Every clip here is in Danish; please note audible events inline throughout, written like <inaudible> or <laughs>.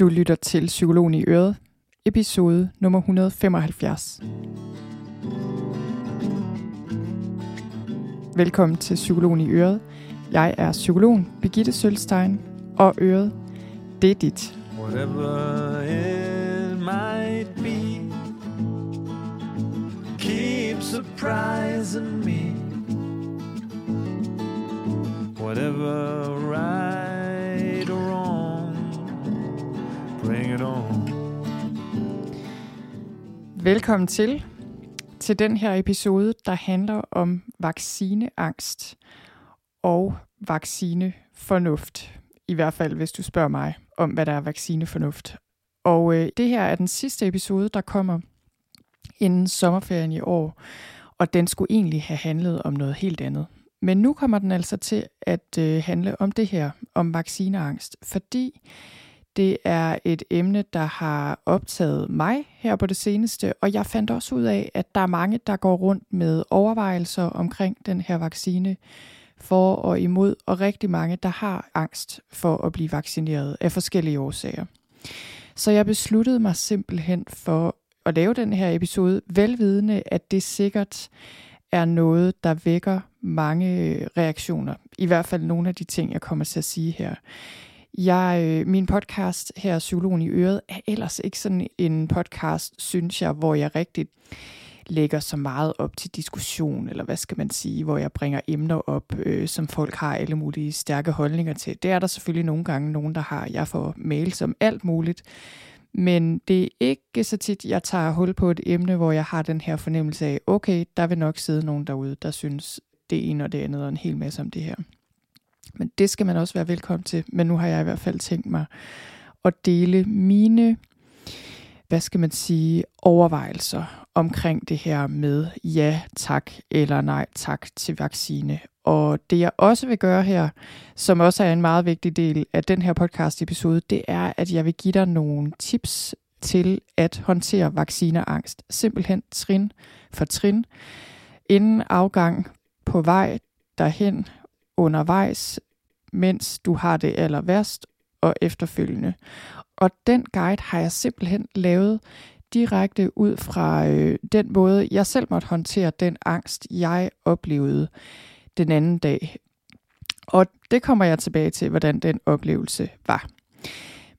Du lytter til Psykologen i Øret, episode nummer 175. Velkommen til Psykologen i Øret. Jeg er psykologen Birgitte Sølstein, og Øret, det er dit. Whatever it might be Keep surprising me Whatever right Velkommen til til den her episode, der handler om vaccineangst og vaccinefornuft. I hvert fald, hvis du spørger mig om, hvad der er vaccinefornuft. Og øh, det her er den sidste episode, der kommer inden sommerferien i år, og den skulle egentlig have handlet om noget helt andet. Men nu kommer den altså til at øh, handle om det her, om vaccineangst, fordi det er et emne, der har optaget mig her på det seneste, og jeg fandt også ud af, at der er mange, der går rundt med overvejelser omkring den her vaccine for og imod, og rigtig mange, der har angst for at blive vaccineret af forskellige årsager. Så jeg besluttede mig simpelthen for at lave den her episode, velvidende, at det sikkert er noget, der vækker mange reaktioner. I hvert fald nogle af de ting, jeg kommer til at sige her. Jeg, øh, min podcast her, Psykologen i Øret, er ellers ikke sådan en podcast, synes jeg, hvor jeg rigtig lægger så meget op til diskussion, eller hvad skal man sige, hvor jeg bringer emner op, øh, som folk har alle mulige stærke holdninger til. Det er der selvfølgelig nogle gange nogen, der har. Jeg får mails om alt muligt, men det er ikke så tit, jeg tager hul på et emne, hvor jeg har den her fornemmelse af, okay, der vil nok sidde nogen derude, der synes det ene og det andet og en hel masse om det her. Men det skal man også være velkommen til. Men nu har jeg i hvert fald tænkt mig at dele mine, hvad skal man sige, overvejelser omkring det her med ja tak eller nej tak til vaccine. Og det jeg også vil gøre her, som også er en meget vigtig del af den her podcast episode, det er, at jeg vil give dig nogle tips til at håndtere vaccineangst. Simpelthen trin for trin. Inden afgang, på vej derhen, undervejs, mens du har det aller værst og efterfølgende. Og den guide har jeg simpelthen lavet direkte ud fra øh, den måde, jeg selv måtte håndtere den angst, jeg oplevede den anden dag. Og det kommer jeg tilbage til, hvordan den oplevelse var.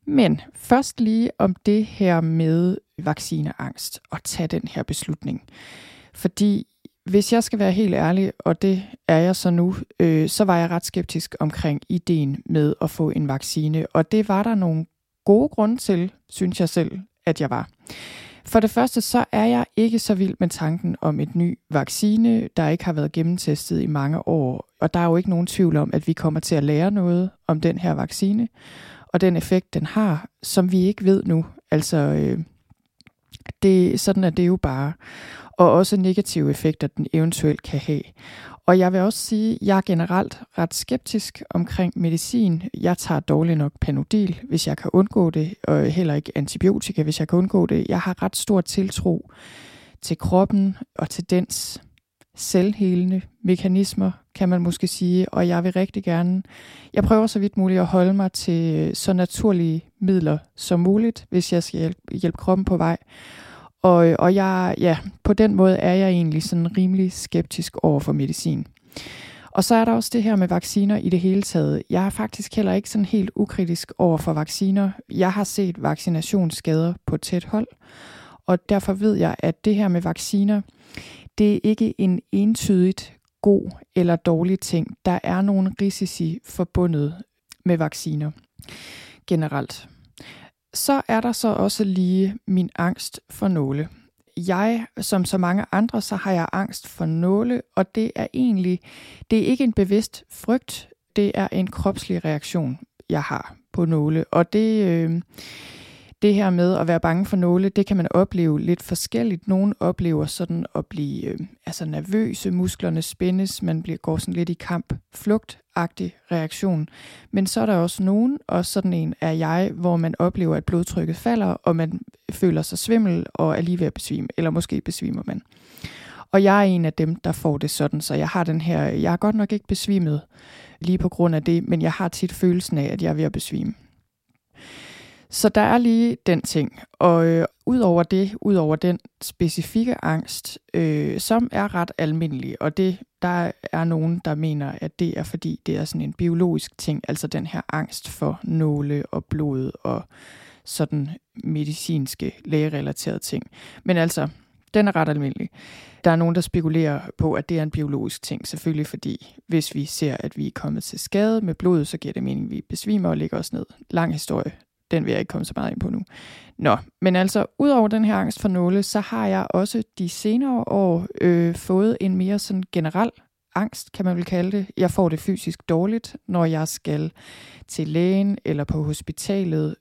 Men først lige om det her med vaccineangst og tage den her beslutning. Fordi hvis jeg skal være helt ærlig, og det er jeg så nu, øh, så var jeg ret skeptisk omkring ideen med at få en vaccine. Og det var der nogle gode grunde til, synes jeg selv, at jeg var. For det første, så er jeg ikke så vild med tanken om et ny vaccine, der ikke har været gennemtestet i mange år. Og der er jo ikke nogen tvivl om, at vi kommer til at lære noget om den her vaccine, og den effekt, den har, som vi ikke ved nu. Altså, øh, det, sådan er det jo bare. Og også negative effekter, den eventuelt kan have. Og jeg vil også sige, at jeg er generelt ret skeptisk omkring medicin. Jeg tager dårligt nok panodil, hvis jeg kan undgå det, og heller ikke antibiotika, hvis jeg kan undgå det. Jeg har ret stor tiltro til kroppen og til dens selvhelende mekanismer, kan man måske sige, og jeg vil rigtig gerne, jeg prøver så vidt muligt at holde mig til så naturlige midler som muligt, hvis jeg skal hjælpe, hjælpe kroppen på vej. Og, og jeg, ja, på den måde er jeg egentlig sådan rimelig skeptisk over for medicin. Og så er der også det her med vacciner i det hele taget. Jeg er faktisk heller ikke sådan helt ukritisk over for vacciner. Jeg har set vaccinationsskader på tæt hold, og derfor ved jeg, at det her med vacciner, det er ikke en entydigt god eller dårlig ting. Der er nogle risici forbundet med vacciner generelt. Så er der så også lige min angst for nåle. Jeg, som så mange andre, så har jeg angst for nåle, og det er egentlig, det er ikke en bevidst frygt, det er en kropslig reaktion, jeg har på nåle. Og det, øh, det her med at være bange for nåle, det kan man opleve lidt forskelligt. Nogle oplever sådan at blive øh, altså nervøse, musklerne spændes, man bliver, går sådan lidt i kamp, flugtagtig reaktion. Men så er der også nogen, og sådan en er jeg, hvor man oplever, at blodtrykket falder, og man føler sig svimmel og er lige ved at besvime, eller måske besvimer man. Og jeg er en af dem, der får det sådan, så jeg har den her, jeg er godt nok ikke besvimet lige på grund af det, men jeg har tit følelsen af, at jeg er ved at besvime. Så der er lige den ting. Og øh, ud over det, ud over den specifikke angst, øh, som er ret almindelig, og det der er nogen, der mener, at det er fordi, det er sådan en biologisk ting, altså den her angst for nåle og blod og sådan medicinske, lægerelaterede ting. Men altså, den er ret almindelig. Der er nogen, der spekulerer på, at det er en biologisk ting, selvfølgelig fordi, hvis vi ser, at vi er kommet til skade med blodet, så giver det mening, at vi besvimer og ligger os ned. Lang historie, den vil jeg ikke komme så meget ind på nu. Nå, men altså, udover den her angst for nåle, så har jeg også de senere år øh, fået en mere sådan generel angst, kan man vel kalde det. Jeg får det fysisk dårligt, når jeg skal til lægen eller på hospitalet,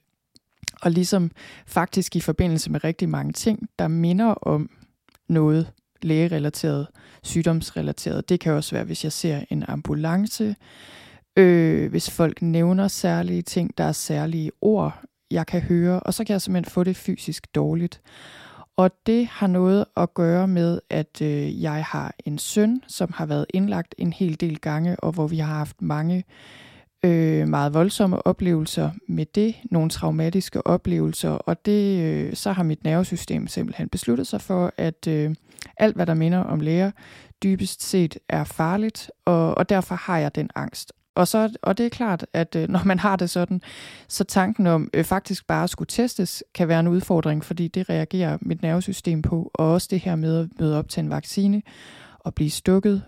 og ligesom faktisk i forbindelse med rigtig mange ting, der minder om noget lægerelateret, sygdomsrelateret. Det kan også være, hvis jeg ser en ambulance, øh, hvis folk nævner særlige ting, der er særlige ord, jeg kan høre, og så kan jeg simpelthen få det fysisk dårligt. Og det har noget at gøre med, at øh, jeg har en søn, som har været indlagt en hel del gange, og hvor vi har haft mange øh, meget voldsomme oplevelser med det, nogle traumatiske oplevelser, og det øh, så har mit nervesystem simpelthen besluttet sig for, at øh, alt, hvad der minder om læger, dybest set er farligt, og, og derfor har jeg den angst. Og, så, og det er klart, at øh, <laughs> når man har det sådan, så tanken om øh, faktisk bare at skulle testes, kan være en udfordring, fordi det reagerer mit nervesystem på, og også det her med at møde op til en vaccine og blive stukket.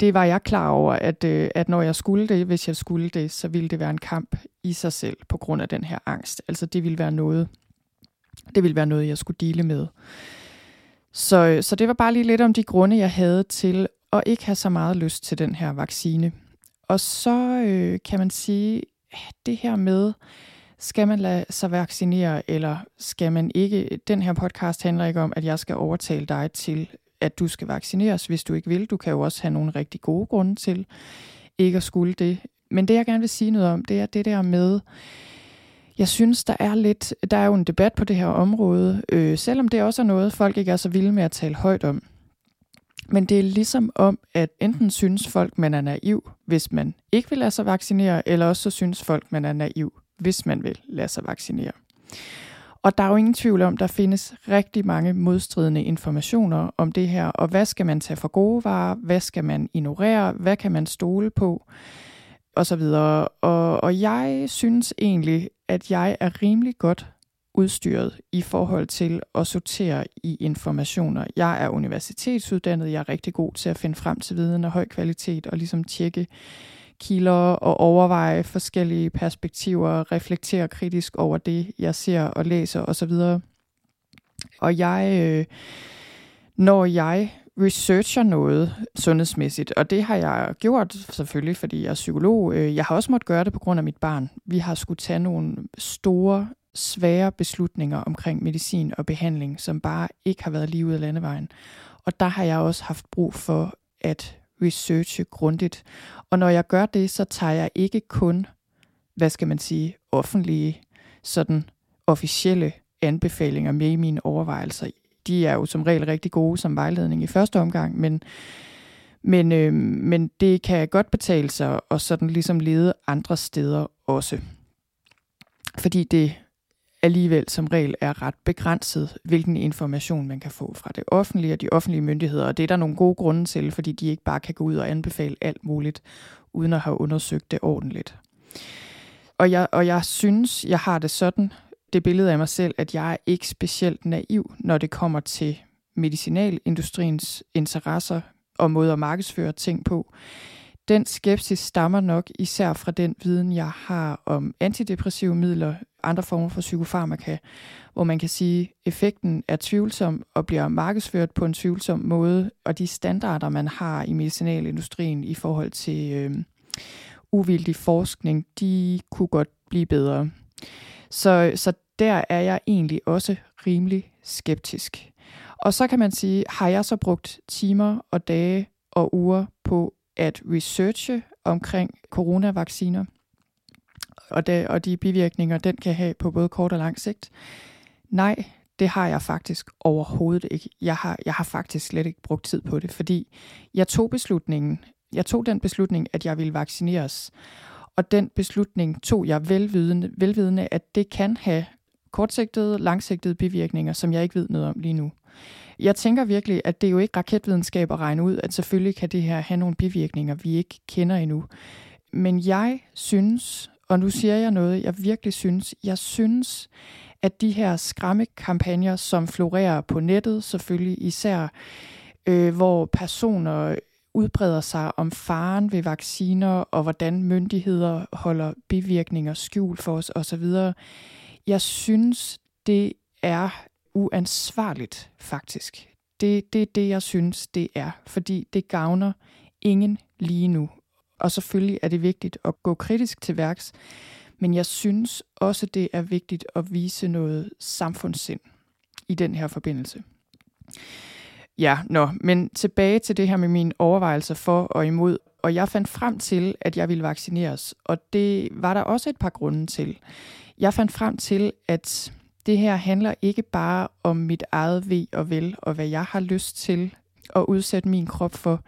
Det var jeg klar over, at, øh, at når jeg skulle det, hvis jeg skulle det, så ville det være en kamp i sig selv på grund af den her angst. Altså det ville være noget, det ville være noget, jeg skulle dele med. Så, øh, så det var bare lige lidt om de grunde, jeg havde til at ikke have så meget lyst til den her vaccine. Og så øh, kan man sige, det her med, skal man lade sig vaccinere, eller skal man ikke? Den her podcast handler ikke om, at jeg skal overtale dig til, at du skal vaccineres, hvis du ikke vil. Du kan jo også have nogle rigtig gode grunde til ikke at skulle det. Men det, jeg gerne vil sige noget om, det er det der med, jeg synes, der er lidt, der er jo en debat på det her område, øh, selvom det også er noget, folk ikke er så vilde med at tale højt om. Men det er ligesom om, at enten synes folk, man er naiv, hvis man ikke vil lade sig vaccinere, eller også så synes folk, man er naiv, hvis man vil lade sig vaccinere. Og der er jo ingen tvivl om, der findes rigtig mange modstridende informationer om det her, og hvad skal man tage for gode varer, hvad skal man ignorere, hvad kan man stole på, og så videre. Og, og jeg synes egentlig, at jeg er rimelig godt udstyret i forhold til at sortere i informationer. Jeg er universitetsuddannet, jeg er rigtig god til at finde frem til viden af høj kvalitet og ligesom tjekke kilder og overveje forskellige perspektiver, reflektere kritisk over det, jeg ser og læser osv. Og jeg, øh, når jeg researcher noget sundhedsmæssigt, og det har jeg gjort selvfølgelig, fordi jeg er psykolog. Øh, jeg har også måttet gøre det på grund af mit barn. Vi har skulle tage nogle store svære beslutninger omkring medicin og behandling, som bare ikke har været lige ud af landevejen. Og der har jeg også haft brug for at researche grundigt. Og når jeg gør det, så tager jeg ikke kun, hvad skal man sige, offentlige, sådan officielle anbefalinger med i mine overvejelser. De er jo som regel rigtig gode som vejledning i første omgang, men, men, øh, men det kan godt betale sig og sådan ligesom lede andre steder også. Fordi det alligevel som regel er ret begrænset, hvilken information man kan få fra det offentlige og de offentlige myndigheder. Og det er der nogle gode grunde til, fordi de ikke bare kan gå ud og anbefale alt muligt, uden at have undersøgt det ordentligt. Og jeg, og jeg synes, jeg har det sådan, det billede af mig selv, at jeg er ikke specielt naiv, når det kommer til medicinalindustriens interesser og måde at markedsføre ting på. Den skepsis stammer nok især fra den viden, jeg har om antidepressive midler, andre former for psykofarmaka, hvor man kan sige, at effekten er tvivlsom og bliver markedsført på en tvivlsom måde, og de standarder, man har i medicinalindustrien i forhold til øh, uvildig forskning, de kunne godt blive bedre. Så, så der er jeg egentlig også rimelig skeptisk. Og så kan man sige, har jeg så brugt timer og dage og uger på at researche omkring coronavacciner og, det, og de bivirkninger, den kan have på både kort og lang sigt. Nej, det har jeg faktisk overhovedet ikke. Jeg har, jeg har faktisk slet ikke brugt tid på det, fordi jeg tog beslutningen, jeg tog den beslutning, at jeg ville vaccineres. Og den beslutning tog jeg velvidende, velvidende, at det kan have kortsigtede, langsigtede bivirkninger, som jeg ikke ved noget om lige nu. Jeg tænker virkelig, at det er jo ikke raketvidenskab at regne ud, at selvfølgelig kan det her have nogle bivirkninger, vi ikke kender endnu. Men jeg synes, og nu siger jeg noget, jeg virkelig synes, jeg synes, at de her skræmmekampagner, som florerer på nettet, selvfølgelig især, øh, hvor personer udbreder sig om faren ved vacciner, og hvordan myndigheder holder bivirkninger skjult for os osv., jeg synes, det er uansvarligt, faktisk. Det, det er det, jeg synes, det er, fordi det gavner ingen lige nu. Og selvfølgelig er det vigtigt at gå kritisk til værks, men jeg synes også, det er vigtigt at vise noget samfundssind i den her forbindelse. Ja, nå, men tilbage til det her med mine overvejelser for og imod. Og jeg fandt frem til, at jeg ville vaccineres, og det var der også et par grunde til. Jeg fandt frem til, at det her handler ikke bare om mit eget ved og vel, og hvad jeg har lyst til at udsætte min krop for.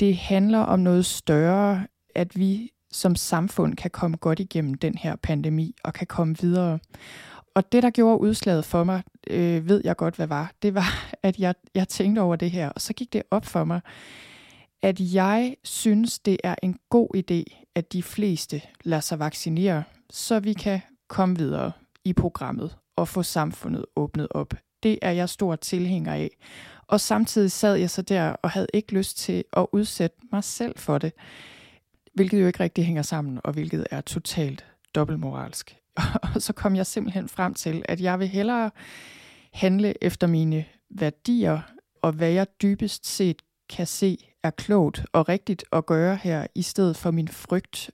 Det handler om noget større, at vi som samfund kan komme godt igennem den her pandemi og kan komme videre. Og det, der gjorde udslaget for mig, øh, ved jeg godt, hvad var. Det var, <laughs> at jeg, jeg tænkte over det her, og så gik det op for mig, at jeg synes, det er en god idé, at de fleste lader sig vaccinere, så vi kan komme videre i programmet og få samfundet åbnet op. Det er jeg stor tilhænger af. Og samtidig sad jeg så der og havde ikke lyst til at udsætte mig selv for det, hvilket jo ikke rigtig hænger sammen, og hvilket er totalt dobbeltmoralsk. <laughs> Og så kom jeg simpelthen frem til, at jeg vil hellere handle efter mine værdier, og hvad jeg dybest set kan se er klogt og rigtigt at gøre her, i stedet for min frygt.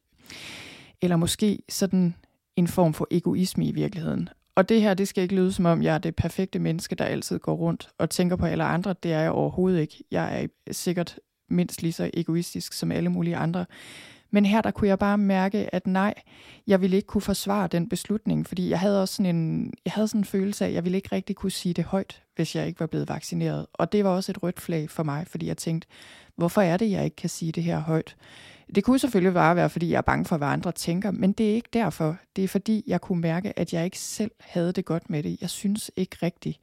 Eller måske sådan en form for egoisme i virkeligheden. Og det her, det skal ikke lyde som om, jeg er det perfekte menneske, der altid går rundt og tænker på alle andre. Det er jeg overhovedet ikke. Jeg er sikkert mindst lige så egoistisk som alle mulige andre. Men her der kunne jeg bare mærke, at nej, jeg ville ikke kunne forsvare den beslutning, fordi jeg havde også sådan en, jeg havde sådan en følelse af, at jeg ville ikke rigtig kunne sige det højt, hvis jeg ikke var blevet vaccineret. Og det var også et rødt flag for mig, fordi jeg tænkte, hvorfor er det, jeg ikke kan sige det her højt? Det kunne selvfølgelig bare være, fordi jeg er bange for, hvad andre tænker, men det er ikke derfor. Det er fordi, jeg kunne mærke, at jeg ikke selv havde det godt med det. Jeg synes ikke rigtigt,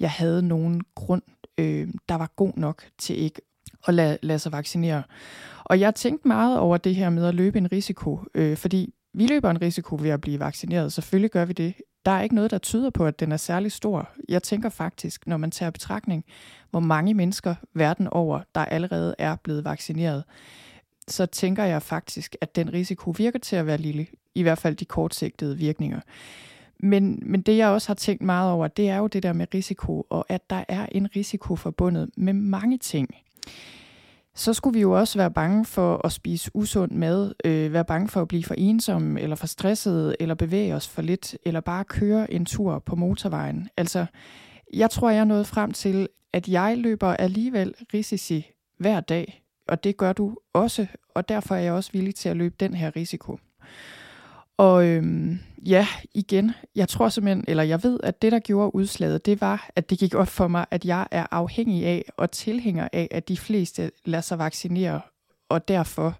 jeg havde nogen grund, øh, der var god nok til ikke at lade, lade sig vaccinere. Og jeg tænkte meget over det her med at løbe en risiko, øh, fordi vi løber en risiko ved at blive vaccineret. Selvfølgelig gør vi det. Der er ikke noget, der tyder på, at den er særlig stor. Jeg tænker faktisk, når man tager betragtning, hvor mange mennesker verden over, der allerede er blevet vaccineret, så tænker jeg faktisk, at den risiko virker til at være lille, i hvert fald de kortsigtede virkninger. Men, men det jeg også har tænkt meget over, det er jo det der med risiko, og at der er en risiko forbundet med mange ting. Så skulle vi jo også være bange for at spise usund mad, øh, være bange for at blive for ensomme, eller for stresset, eller bevæge os for lidt, eller bare køre en tur på motorvejen. Altså, jeg tror, jeg er nået frem til, at jeg løber alligevel risici hver dag, og det gør du også, og derfor er jeg også villig til at løbe den her risiko. Og øhm, ja, igen, jeg tror simpelthen, eller jeg ved, at det, der gjorde udslaget, det var, at det gik op for mig, at jeg er afhængig af og tilhænger af, at de fleste lader sig vaccinere, og derfor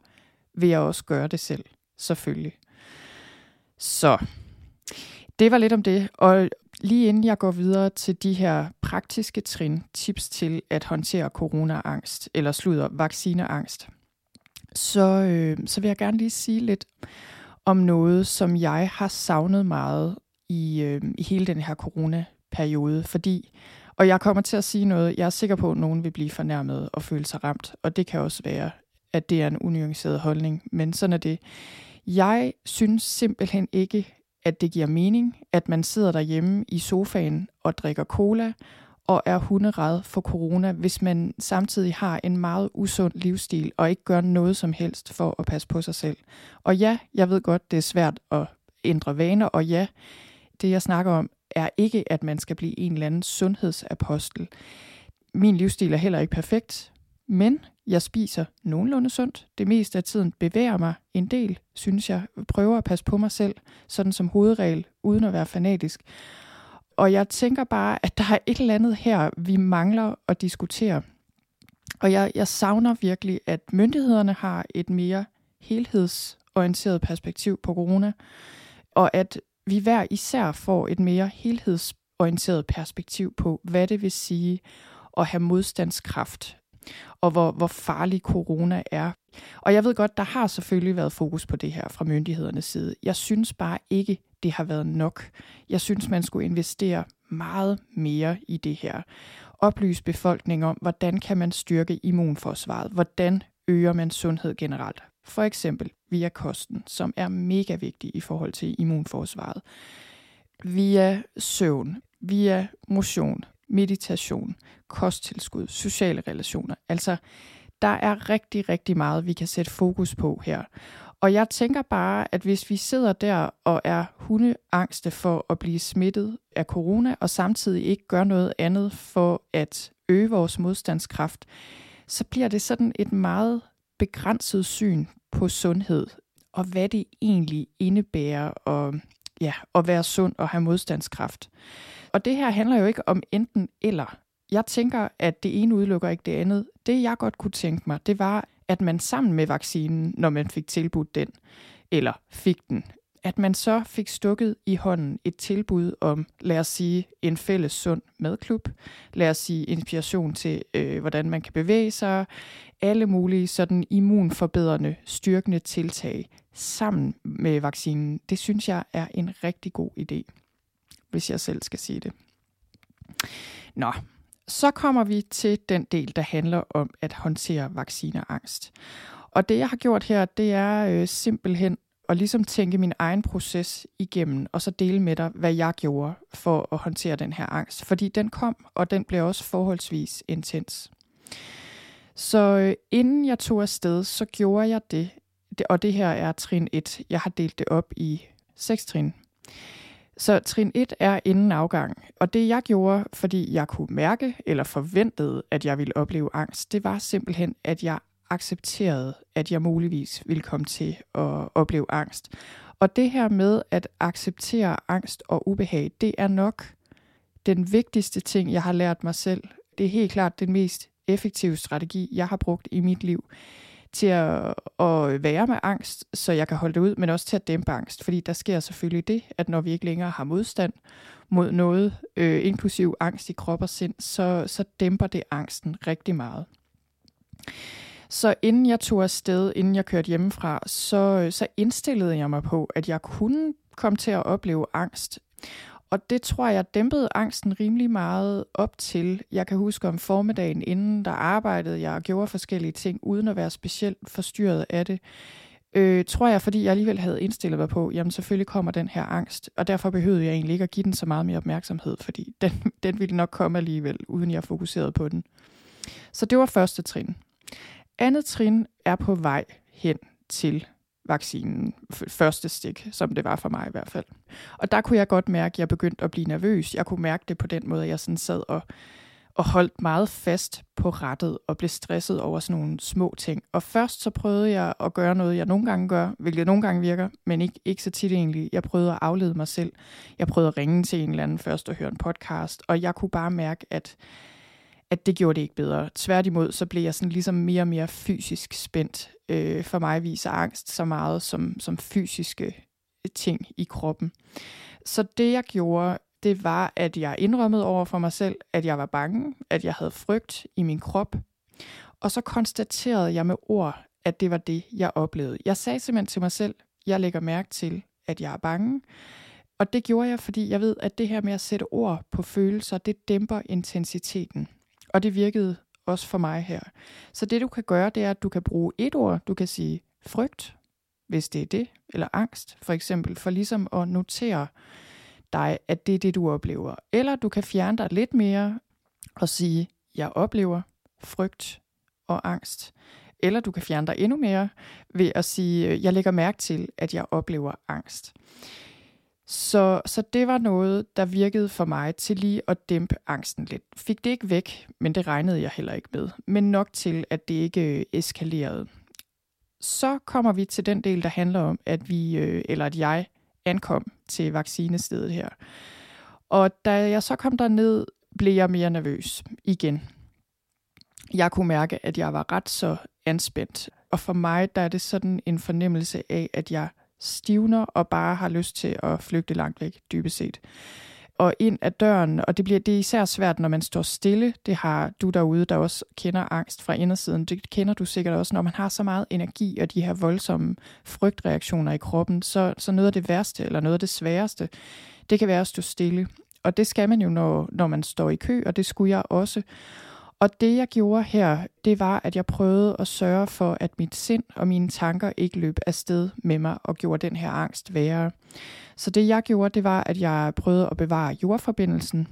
vil jeg også gøre det selv, selvfølgelig. Så det var lidt om det, og lige inden jeg går videre til de her praktiske trin, tips til at håndtere coronaangst, eller slutter vaccineangst, så, øh, så vil jeg gerne lige sige lidt om noget, som jeg har savnet meget i, øh, i hele den her coronaperiode, fordi, og jeg kommer til at sige noget, jeg er sikker på, at nogen vil blive fornærmet og føle sig ramt, og det kan også være, at det er en unuanceret holdning, men sådan er det. Jeg synes simpelthen ikke, at det giver mening, at man sidder derhjemme i sofaen og drikker cola og er hunderad for corona, hvis man samtidig har en meget usund livsstil og ikke gør noget som helst for at passe på sig selv. Og ja, jeg ved godt, det er svært at ændre vaner, og ja, det jeg snakker om er ikke, at man skal blive en eller anden sundhedsapostel. Min livsstil er heller ikke perfekt, men jeg spiser nogenlunde sundt. Det meste af tiden bevæger mig en del, synes jeg. Prøver at passe på mig selv, sådan som hovedregel, uden at være fanatisk. Og jeg tænker bare, at der er et eller andet her, vi mangler at diskutere. Og jeg, jeg savner virkelig, at myndighederne har et mere helhedsorienteret perspektiv på corona, og at vi hver især får et mere helhedsorienteret perspektiv på, hvad det vil sige at have modstandskraft, og hvor, hvor farlig corona er. Og jeg ved godt, der har selvfølgelig været fokus på det her fra myndighedernes side. Jeg synes bare ikke, det har været nok. Jeg synes, man skulle investere meget mere i det her. Oplyse befolkningen om, hvordan kan man styrke immunforsvaret? Hvordan øger man sundhed generelt? For eksempel via kosten, som er mega vigtig i forhold til immunforsvaret. Via søvn, via motion, meditation, kosttilskud, sociale relationer. Altså, der er rigtig, rigtig meget, vi kan sætte fokus på her. Og jeg tænker bare, at hvis vi sidder der og er hundeangste for at blive smittet af corona, og samtidig ikke gør noget andet for at øge vores modstandskraft, så bliver det sådan et meget begrænset syn på sundhed, og hvad det egentlig indebærer at, ja, at være sund og have modstandskraft. Og det her handler jo ikke om enten eller. Jeg tænker, at det ene udelukker ikke det andet. Det jeg godt kunne tænke mig, det var, at man sammen med vaccinen, når man fik tilbudt den, eller fik den, at man så fik stukket i hånden et tilbud om, lad os sige, en fælles sund madklub, lad os sige inspiration til, øh, hvordan man kan bevæge sig, alle mulige sådan immunforbedrende, styrkende tiltag sammen med vaccinen. Det synes jeg er en rigtig god idé, hvis jeg selv skal sige det. Nå, så kommer vi til den del, der handler om at håndtere vaccineangst. Og det, jeg har gjort her, det er øh, simpelthen at ligesom tænke min egen proces igennem, og så dele med dig, hvad jeg gjorde for at håndtere den her angst. Fordi den kom, og den blev også forholdsvis intens. Så øh, inden jeg tog afsted, så gjorde jeg det, det, og det her er trin 1. Jeg har delt det op i seks trin. Så trin 1 er inden afgang, og det jeg gjorde, fordi jeg kunne mærke eller forventede, at jeg ville opleve angst, det var simpelthen, at jeg accepterede, at jeg muligvis ville komme til at opleve angst. Og det her med at acceptere angst og ubehag, det er nok den vigtigste ting, jeg har lært mig selv. Det er helt klart den mest effektive strategi, jeg har brugt i mit liv til at, at være med angst, så jeg kan holde det ud, men også til at dæmpe angst. Fordi der sker selvfølgelig det, at når vi ikke længere har modstand mod noget, øh, inklusiv angst i krop og sind, så, så dæmper det angsten rigtig meget. Så inden jeg tog afsted, inden jeg kørte hjemmefra, så, så indstillede jeg mig på, at jeg kunne komme til at opleve angst. Og det tror jeg dæmpede angsten rimelig meget op til. Jeg kan huske om formiddagen inden, der arbejdede jeg og gjorde forskellige ting, uden at være specielt forstyrret af det. Øh, tror jeg, fordi jeg alligevel havde indstillet mig på, jamen selvfølgelig kommer den her angst, og derfor behøvede jeg egentlig ikke at give den så meget mere opmærksomhed, fordi <laughs> den, den ville nok komme alligevel, uden jeg fokuserede på den. Så det var første trin. Andet trin er på vej hen til vaccinen, første stik, som det var for mig i hvert fald. Og der kunne jeg godt mærke, at jeg begyndte at blive nervøs. Jeg kunne mærke det på den måde, at jeg sådan sad og, og holdt meget fast på rettet og blev stresset over sådan nogle små ting. Og først så prøvede jeg at gøre noget, jeg nogle gange gør, hvilket nogle gange virker, men ikke, ikke så tit egentlig. Jeg prøvede at aflede mig selv. Jeg prøvede at ringe til en eller anden først og høre en podcast, og jeg kunne bare mærke, at at det gjorde det ikke bedre. Tværtimod, så blev jeg sådan ligesom mere og mere fysisk spændt. Øh, for mig viser angst så meget som, som fysiske øh, ting i kroppen. Så det jeg gjorde, det var, at jeg indrømmede over for mig selv, at jeg var bange, at jeg havde frygt i min krop. Og så konstaterede jeg med ord, at det var det, jeg oplevede. Jeg sagde simpelthen til mig selv, jeg lægger mærke til, at jeg er bange. Og det gjorde jeg, fordi jeg ved, at det her med at sætte ord på følelser, det dæmper intensiteten. Og det virkede også for mig her. Så det du kan gøre, det er, at du kan bruge et ord. Du kan sige frygt, hvis det er det, eller angst for eksempel, for ligesom at notere dig, at det er det, du oplever. Eller du kan fjerne dig lidt mere og sige, jeg oplever frygt og angst. Eller du kan fjerne dig endnu mere ved at sige, øh, jeg lægger mærke til, at jeg oplever angst. Så, så det var noget, der virkede for mig til lige at dæmpe angsten lidt. Fik det ikke væk, men det regnede jeg heller ikke med. Men nok til, at det ikke øh, eskalerede. Så kommer vi til den del, der handler om, at vi, øh, eller at jeg ankom til vaccinestedet her. Og da jeg så kom ned, blev jeg mere nervøs igen. Jeg kunne mærke, at jeg var ret så anspændt. Og for mig, der er det sådan en fornemmelse af, at jeg stivner og bare har lyst til at flygte langt væk, dybest set. Og ind ad døren, og det bliver det er især svært, når man står stille. Det har du derude, der også kender angst fra indersiden. Det kender du sikkert også, når man har så meget energi og de her voldsomme frygtreaktioner i kroppen. Så, så noget af det værste, eller noget af det sværeste, det kan være at stå stille. Og det skal man jo, når, når man står i kø, og det skulle jeg også. Og det jeg gjorde her, det var, at jeg prøvede at sørge for, at mit sind og mine tanker ikke løb afsted med mig og gjorde den her angst værre. Så det jeg gjorde, det var, at jeg prøvede at bevare jordforbindelsen.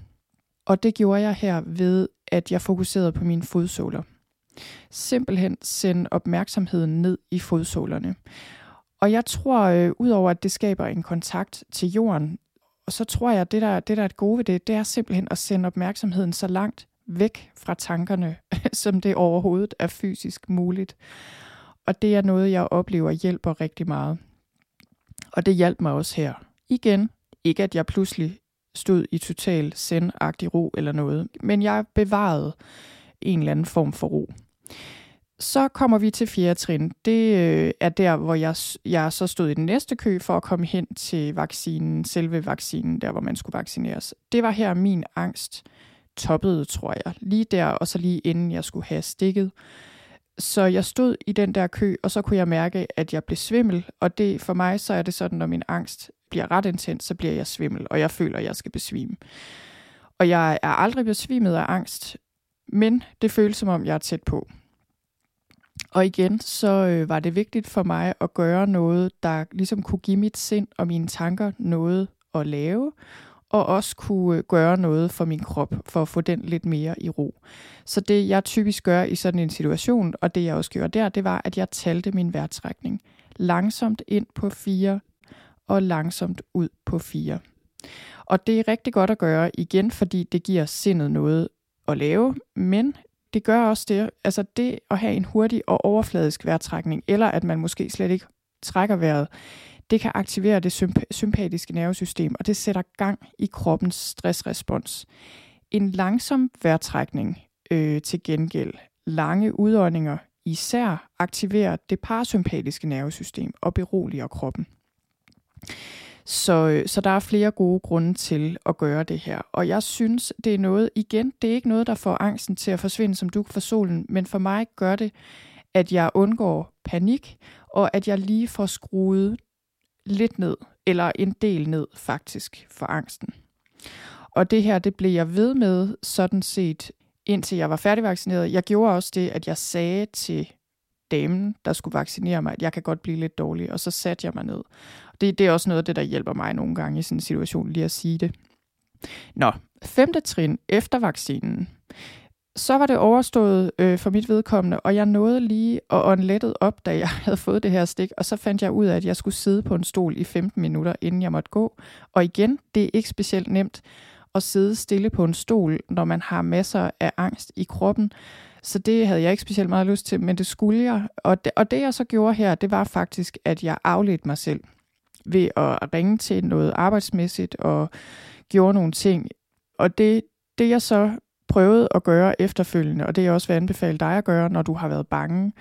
Og det gjorde jeg her ved, at jeg fokuserede på mine fodsåler. Simpelthen sende opmærksomheden ned i fodsålerne. Og jeg tror, øh, udover at det skaber en kontakt til jorden, og så tror jeg, at det der, det der er et gode ved det, det er simpelthen at sende opmærksomheden så langt væk fra tankerne, <laughs> som det overhovedet er fysisk muligt. Og det er noget, jeg oplever hjælper rigtig meget. Og det hjalp mig også her. Igen, ikke at jeg pludselig stod i total sendagtig ro eller noget, men jeg bevarede en eller anden form for ro. Så kommer vi til fjerde trin. Det øh, er der, hvor jeg, jeg så stod i den næste kø for at komme hen til vaccinen, selve vaccinen, der hvor man skulle vaccineres. Det var her min angst toppede, tror jeg. Lige der, og så lige inden jeg skulle have stikket. Så jeg stod i den der kø, og så kunne jeg mærke, at jeg blev svimmel. Og det for mig, så er det sådan, når min angst bliver ret intens, så bliver jeg svimmel, og jeg føler, at jeg skal besvime. Og jeg er aldrig besvimet af angst, men det føles som om, jeg er tæt på. Og igen, så øh, var det vigtigt for mig at gøre noget, der ligesom kunne give mit sind og mine tanker noget at lave, og også kunne øh, gøre noget for min krop, for at få den lidt mere i ro. Så det, jeg typisk gør i sådan en situation, og det jeg også gjorde der, det var, at jeg talte min vejrtrækning. Langsomt ind på fire, og langsomt ud på fire. Og det er rigtig godt at gøre igen, fordi det giver sindet noget at lave, men det gør også det, altså det at have en hurtig og overfladisk vejrtrækning, eller at man måske slet ikke trækker vejret, det kan aktivere det symp- sympatiske nervesystem, og det sætter gang i kroppens stressrespons. En langsom vejrtrækning øh, til gengæld, lange udåndinger, især aktiverer det parasympatiske nervesystem og beroliger kroppen. Så, øh, så der er flere gode grunde til at gøre det her. Og jeg synes, det er noget, igen, det er ikke noget, der får angsten til at forsvinde som duk for solen, men for mig gør det, at jeg undgår panik, og at jeg lige får skruet lidt ned, eller en del ned faktisk for angsten. Og det her, det blev jeg ved med sådan set, indtil jeg var færdigvaccineret. Jeg gjorde også det, at jeg sagde til damen, der skulle vaccinere mig, at jeg kan godt blive lidt dårlig, og så satte jeg mig ned. Det, det er også noget af det, der hjælper mig nogle gange i sådan en situation, lige at sige det. Nå, femte trin efter vaccinen så var det overstået øh, for mit vedkommende, og jeg nåede lige at åndlettet op, da jeg <laughs> havde fået det her stik, og så fandt jeg ud af, at jeg skulle sidde på en stol i 15 minutter, inden jeg måtte gå. Og igen, det er ikke specielt nemt at sidde stille på en stol, når man har masser af angst i kroppen. Så det havde jeg ikke specielt meget lyst til, men det skulle jeg. Og det, og det jeg så gjorde her, det var faktisk, at jeg afledte mig selv ved at ringe til noget arbejdsmæssigt og gjorde nogle ting. Og det, det jeg så prøvet at gøre efterfølgende, og det er også vil anbefale dig at gøre, når du har været bange,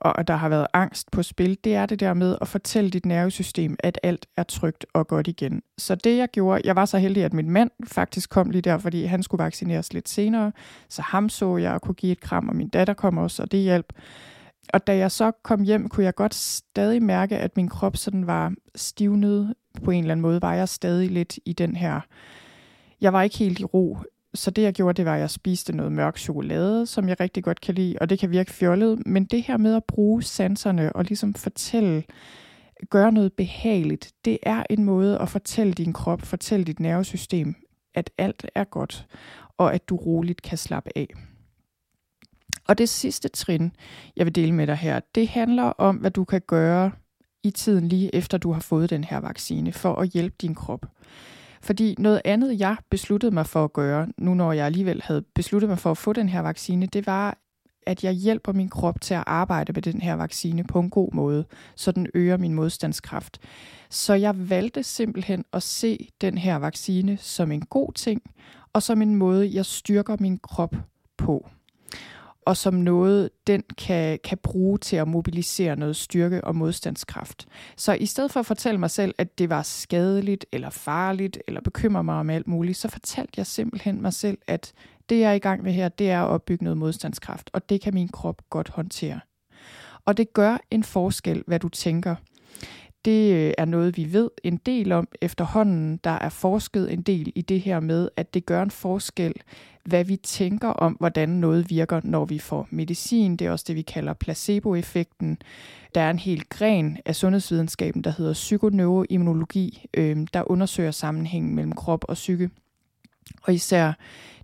og der har været angst på spil, det er det der med at fortælle dit nervesystem, at alt er trygt og godt igen. Så det jeg gjorde, jeg var så heldig, at min mand faktisk kom lige der, fordi han skulle vaccineres lidt senere, så ham så jeg og kunne give et kram, og min datter kom også, og det hjalp. Og da jeg så kom hjem, kunne jeg godt stadig mærke, at min krop sådan var stivnet på en eller anden måde. Var jeg stadig lidt i den her... Jeg var ikke helt i ro så det jeg gjorde, det var, at jeg spiste noget mørk chokolade, som jeg rigtig godt kan lide, og det kan virke fjollet, men det her med at bruge sanserne og ligesom fortælle, gøre noget behageligt, det er en måde at fortælle din krop, fortælle dit nervesystem, at alt er godt, og at du roligt kan slappe af. Og det sidste trin, jeg vil dele med dig her, det handler om, hvad du kan gøre i tiden lige efter du har fået den her vaccine, for at hjælpe din krop. Fordi noget andet, jeg besluttede mig for at gøre, nu når jeg alligevel havde besluttet mig for at få den her vaccine, det var, at jeg hjælper min krop til at arbejde med den her vaccine på en god måde, så den øger min modstandskraft. Så jeg valgte simpelthen at se den her vaccine som en god ting, og som en måde, jeg styrker min krop på og som noget, den kan, kan bruge til at mobilisere noget styrke og modstandskraft. Så i stedet for at fortælle mig selv, at det var skadeligt eller farligt, eller bekymrer mig om alt muligt, så fortalte jeg simpelthen mig selv, at det jeg er i gang med her, det er at opbygge noget modstandskraft, og det kan min krop godt håndtere. Og det gør en forskel, hvad du tænker. Det øh, er noget, vi ved en del om efterhånden. Der er forsket en del i det her med, at det gør en forskel, hvad vi tænker om, hvordan noget virker, når vi får medicin. Det er også det, vi kalder placeboeffekten. Der er en hel gren af sundhedsvidenskaben, der hedder psykoneuroimmunologi, øh, der undersøger sammenhængen mellem krop og psyke. Og især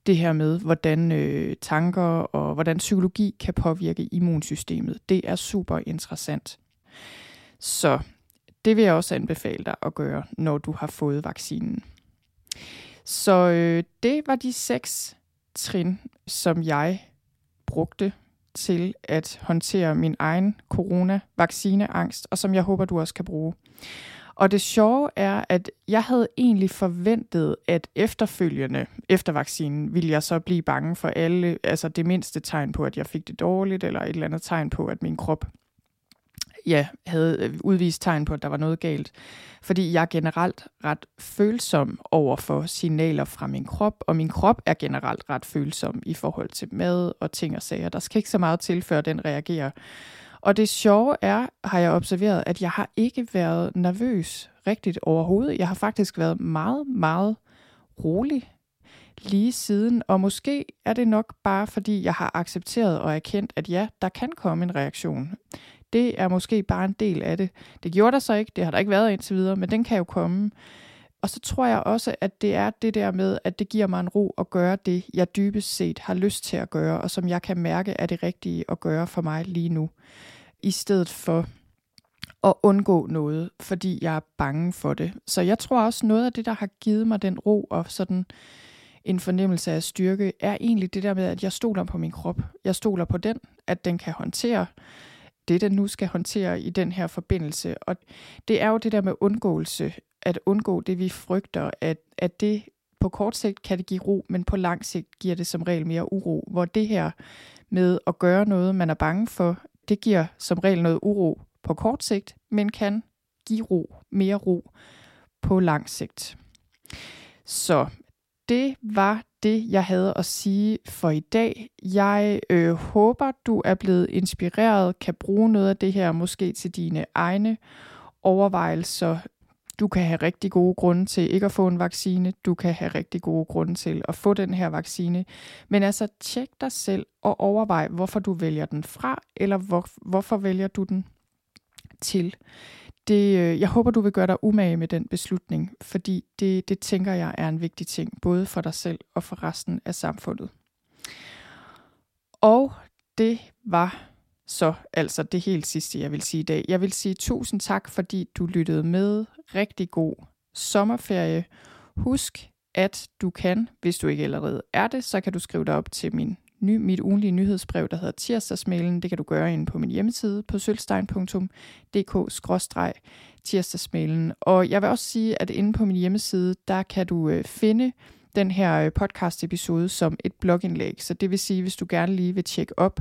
det her med, hvordan øh, tanker og hvordan psykologi kan påvirke immunsystemet. Det er super interessant. Så det vil jeg også anbefale dig at gøre, når du har fået vaccinen. Så øh, det var de seks trin, som jeg brugte til at håndtere min egen corona-vaccineangst, og som jeg håber, du også kan bruge. Og det sjove er, at jeg havde egentlig forventet, at efterfølgende, efter vaccinen, ville jeg så blive bange for alle, altså det mindste tegn på, at jeg fik det dårligt, eller et eller andet tegn på, at min krop ja, havde øh, udvist tegn på, at der var noget galt. Fordi jeg er generelt ret følsom over for signaler fra min krop, og min krop er generelt ret følsom i forhold til mad og ting og sager. Der skal ikke så meget til, før den reagerer. Og det sjove er, har jeg observeret, at jeg har ikke været nervøs rigtigt overhovedet. Jeg har faktisk været meget, meget rolig lige siden, og måske er det nok bare fordi, jeg har accepteret og erkendt, at ja, der kan komme en reaktion. Det er måske bare en del af det. Det gjorde der så ikke, det har der ikke været indtil videre, men den kan jo komme. Og så tror jeg også, at det er det der med, at det giver mig en ro at gøre det, jeg dybest set har lyst til at gøre, og som jeg kan mærke er det rigtige at gøre for mig lige nu. I stedet for at undgå noget, fordi jeg er bange for det. Så jeg tror også, noget af det, der har givet mig den ro og sådan en fornemmelse af styrke, er egentlig det der med, at jeg stoler på min krop. Jeg stoler på den, at den kan håndtere det, den nu skal håndtere i den her forbindelse. Og det er jo det der med undgåelse, at undgå det, vi frygter, at, at det på kort sigt kan det give ro, men på lang sigt giver det som regel mere uro. Hvor det her med at gøre noget, man er bange for, det giver som regel noget uro på kort sigt, men kan give ro, mere ro på lang sigt. Så det var det, jeg havde at sige for i dag. Jeg øh, håber, du er blevet inspireret, kan bruge noget af det her måske til dine egne overvejelser. Du kan have rigtig gode grunde til ikke at få en vaccine. Du kan have rigtig gode grunde til at få den her vaccine. Men altså, tjek dig selv og overvej, hvorfor du vælger den fra, eller hvor, hvorfor vælger du den til det, øh, jeg håber, du vil gøre dig umage med den beslutning, fordi det, det tænker jeg er en vigtig ting, både for dig selv og for resten af samfundet. Og det var så altså det helt sidste, jeg vil sige i dag. Jeg vil sige tusind tak, fordi du lyttede med. Rigtig god sommerferie. Husk, at du kan, hvis du ikke allerede er det, så kan du skrive dig op til min ny, mit ugenlige nyhedsbrev, der hedder tirsdagsmailen. Det kan du gøre inde på min hjemmeside på sølvstein.dk-tirsdagsmailen. Og jeg vil også sige, at inde på min hjemmeside, der kan du øh, finde den her øh, podcast episode som et blogindlæg. Så det vil sige, hvis du gerne lige vil tjekke op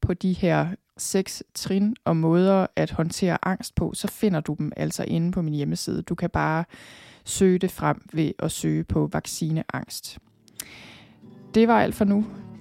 på de her seks trin og måder at håndtere angst på, så finder du dem altså inde på min hjemmeside. Du kan bare søge det frem ved at søge på vaccineangst. Det var alt for nu.